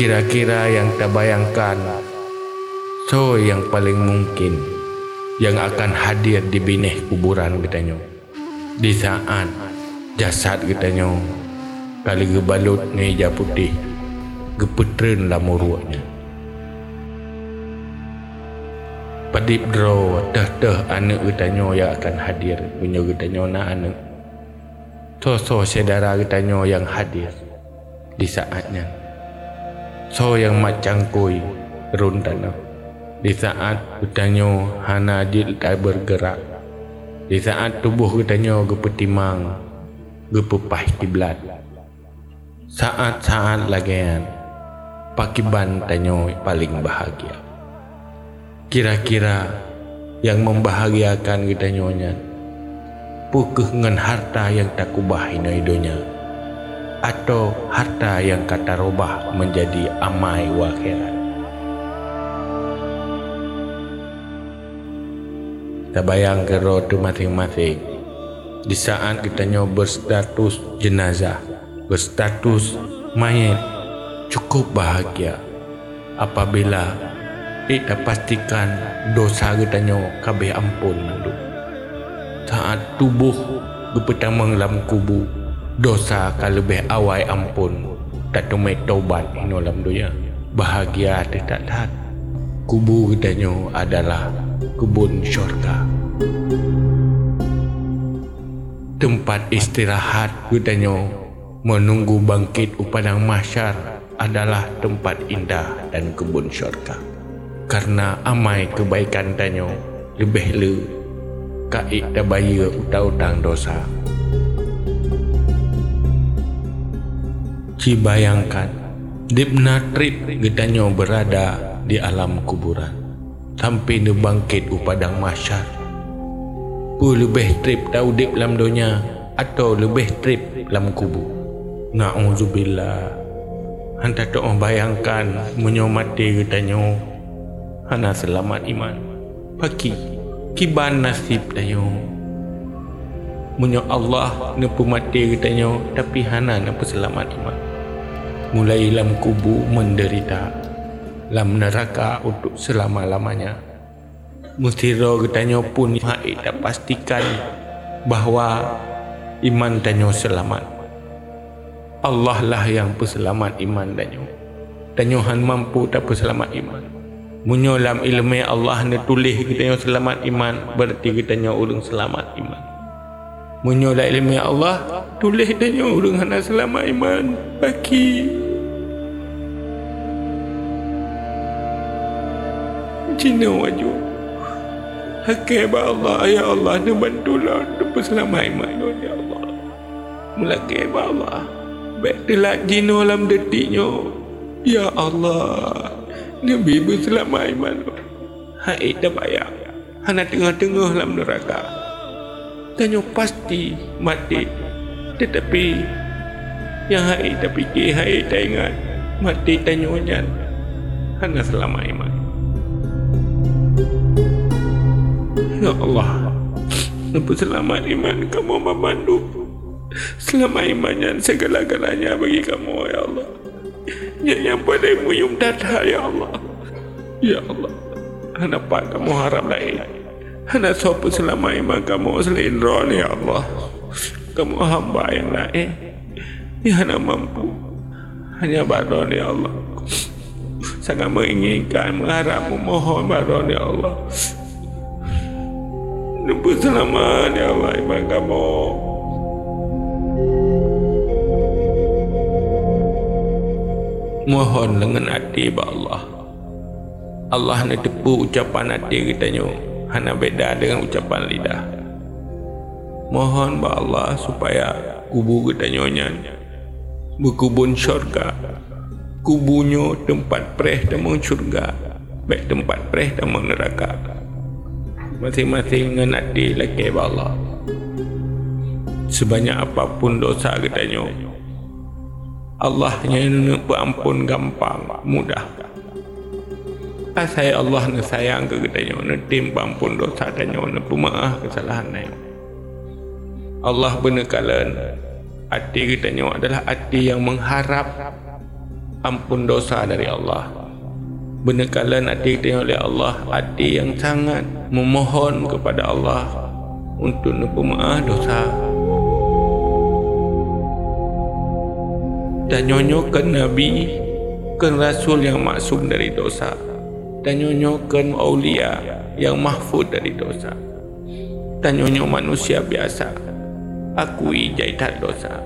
Kira-kira yang terbayangkan. So yang paling mungkin Yang akan hadir di binih kuburan katanya Di saat jasad katanya Kali gebalut ngeja putih Gepetren lah muruaknya Padip draw Teh-teh anak katanya yang akan hadir Punya katanya nak anak. So-so saudara katanya yang hadir Di saatnya So yang macam kui Run tanah Di saat katanya Hana jil tak bergerak Di saat tubuh katanya Gepetimang Gepepah kiblat. Saat-saat lagian Pakiban tanya paling bahagia. Kira-kira Yang membahagiakan kita nyonya Pukul dengan harta yang tak kubah ini dunia atau harta yang kata robah menjadi amai wakhirat. Kita bayang ke roh itu masing-masing. Di saat kita nyoba berstatus jenazah, berstatus mayat, cukup bahagia apabila kita pastikan dosa kita nyoba kabeh ampun. Saat tubuh berpetamang dalam kubur, dosa kan lebih awal ampun. Tak tumai taubat ini dalam dunia. Bahagia tidak tak kubur katanya adalah kebun syurga. Tempat istirahat katanya menunggu bangkit upadang masyar adalah tempat indah dan kebun syurga. Karena amai kebaikan tanya lebih le kaik tak bayar utang-utang dosa Ci bayangkan Dibna trip gedanya berada di alam kuburan. Sampai dia bangkit upadang masyar. Pu lebih trip tahu dip dalam dunia Atau lebih trip dalam kubur? Na'udzubillah. Hantar tu orang bayangkan Menyomati gedanya Hana selamat iman. Paki Kiban nasib tanya Munyo Allah Nepu mati katanya Tapi hana nepu selamat iman mulai dalam kubu menderita. Dalam neraka untuk selama-lamanya. Mustiro katanya pun Haid tak pastikan bahawa iman tanya selamat. Allah lah yang peselamat iman tanya Tanyohan mampu tak peselamat iman. Munyo dalam ilmu Allah ni tulis kita selamat iman berarti kita orang selamat iman Menyolah ilmu Allah Tulis dan orang hana selamat iman Baki. Cina waju. Hakibah Allah Ya Allah Ni bantulah Ni berselamat iman. Ya Allah. Mulaki Allah. Baik telak jino dalam detiknya. Ya Allah. Nabi berselamat iman. Hai dah bayar Hana tengah-tengah dalam neraka Tanya pasti mati. Tetapi Yang hai tak fikir Hai tak ingat Mati tanya wajan Hanya selama iman. Ya Allah Nampak selamat iman kamu memandu? Selamat imannya segala-galanya bagi kamu Ya Allah. Yang yang pada muyum dada Ya Allah. Ya Allah Kenapa kamu harap lain hanya sopa selama iman kamu selain roh ya Allah. Kamu hamba yang lain. Yang hanya mampu. Hanya baron ya Allah. Sangat menginginkan, mengharap, memohon baron ya Allah. Nampu selamat ya Allah iman kamu. Mohon dengan hati ya Allah. Allah nak tepu ucapan hati kita nyok hanya beda dengan ucapan lidah. Mohon ba Allah supaya kubu kita nyonya berkubun syurga. Kubunya tempat preh temang syurga. Baik tempat preh temang neraka. Masing-masing dengan hati lagi ba Allah. Sebanyak apapun dosa kita nyonya. Allah yang ampun gampang, mudah. Asai Allah ni sayang ke kita ni timbang pun dosa dan nyo ni pemaaf kesalahan ni. Allah benar kala hati kita nyo adalah hati yang mengharap ampun dosa dari Allah. Benarkala hati kita oleh Allah hati yang sangat memohon kepada Allah untuk nepemaaf dosa. Dan nyonyokan Nabi kan Rasul yang maksum dari dosa dan nyonyokan aulia yang mahfud dari dosa. Dan nyonyok manusia biasa. Akui jahitan dosa.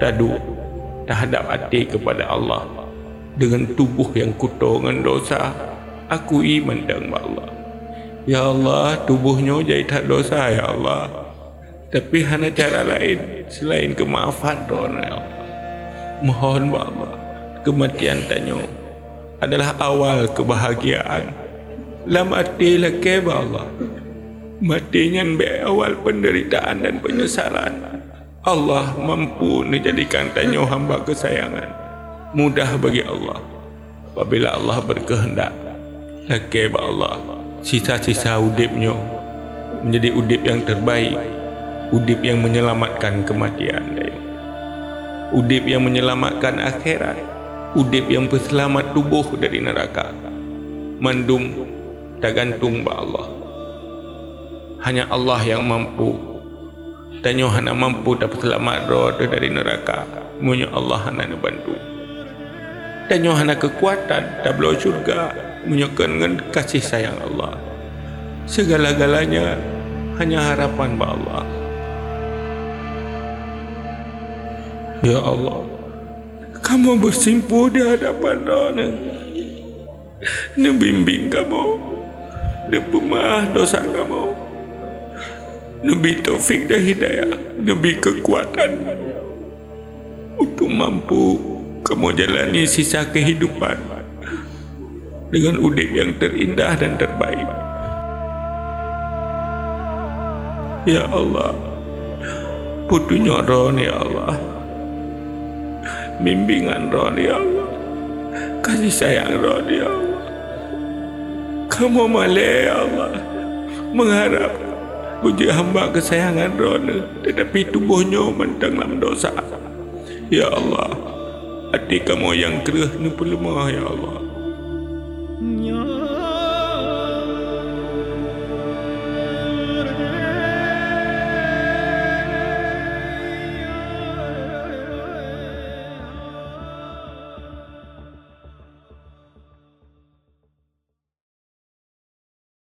Tadu terhadap hati kepada Allah. Dengan tubuh yang kutuk dengan dosa akui mendang Allah. Ya Allah tubuhnya jahitan dosa ya Allah. Tapi hanya cara lain selain kemaafan Tuhan ya Allah. Mohon Allah kematian tanyo adalah awal kebahagiaan. Lam mati lagi Allah. Matinya awal penderitaan dan penyesalan. Allah mampu menjadikan tanyo hamba kesayangan. Mudah bagi Allah. Apabila Allah berkehendak. Lagi Allah. Sisa-sisa udipnya menjadi udip yang terbaik. Udip yang menyelamatkan kematian. Udip yang menyelamatkan akhirat udip yang berselamat tubuh dari neraka. Mandum tergantung ba Allah. Hanya Allah yang mampu. Dan hanya mampu dapat selamat roh dari neraka. Punya Allah hanya bantu. Dan hanya kekuatan tablo syurga menyokong dengan kasih sayang Allah. Segala-galanya hanya harapan ba Allah. Ya Allah kamu bersimpuh di hadapan Rona. Dia bimbing kamu. Dia pemah dosa kamu. Nabi taufik dan hidayah. Nabi kekuatan. Untuk mampu kamu jalani sisa kehidupan. Dengan udip yang terindah dan terbaik. Ya Allah. Putunya Rona ya Allah bimbingan ya Allah. Kasih sayang ya Allah. Kamu malah ya Allah. Mengharap puji hamba kesayangan roh tetapi tubuhnya mentang dalam dosa. Ya Allah hati kamu yang keruh ni lemah ya Allah. Ya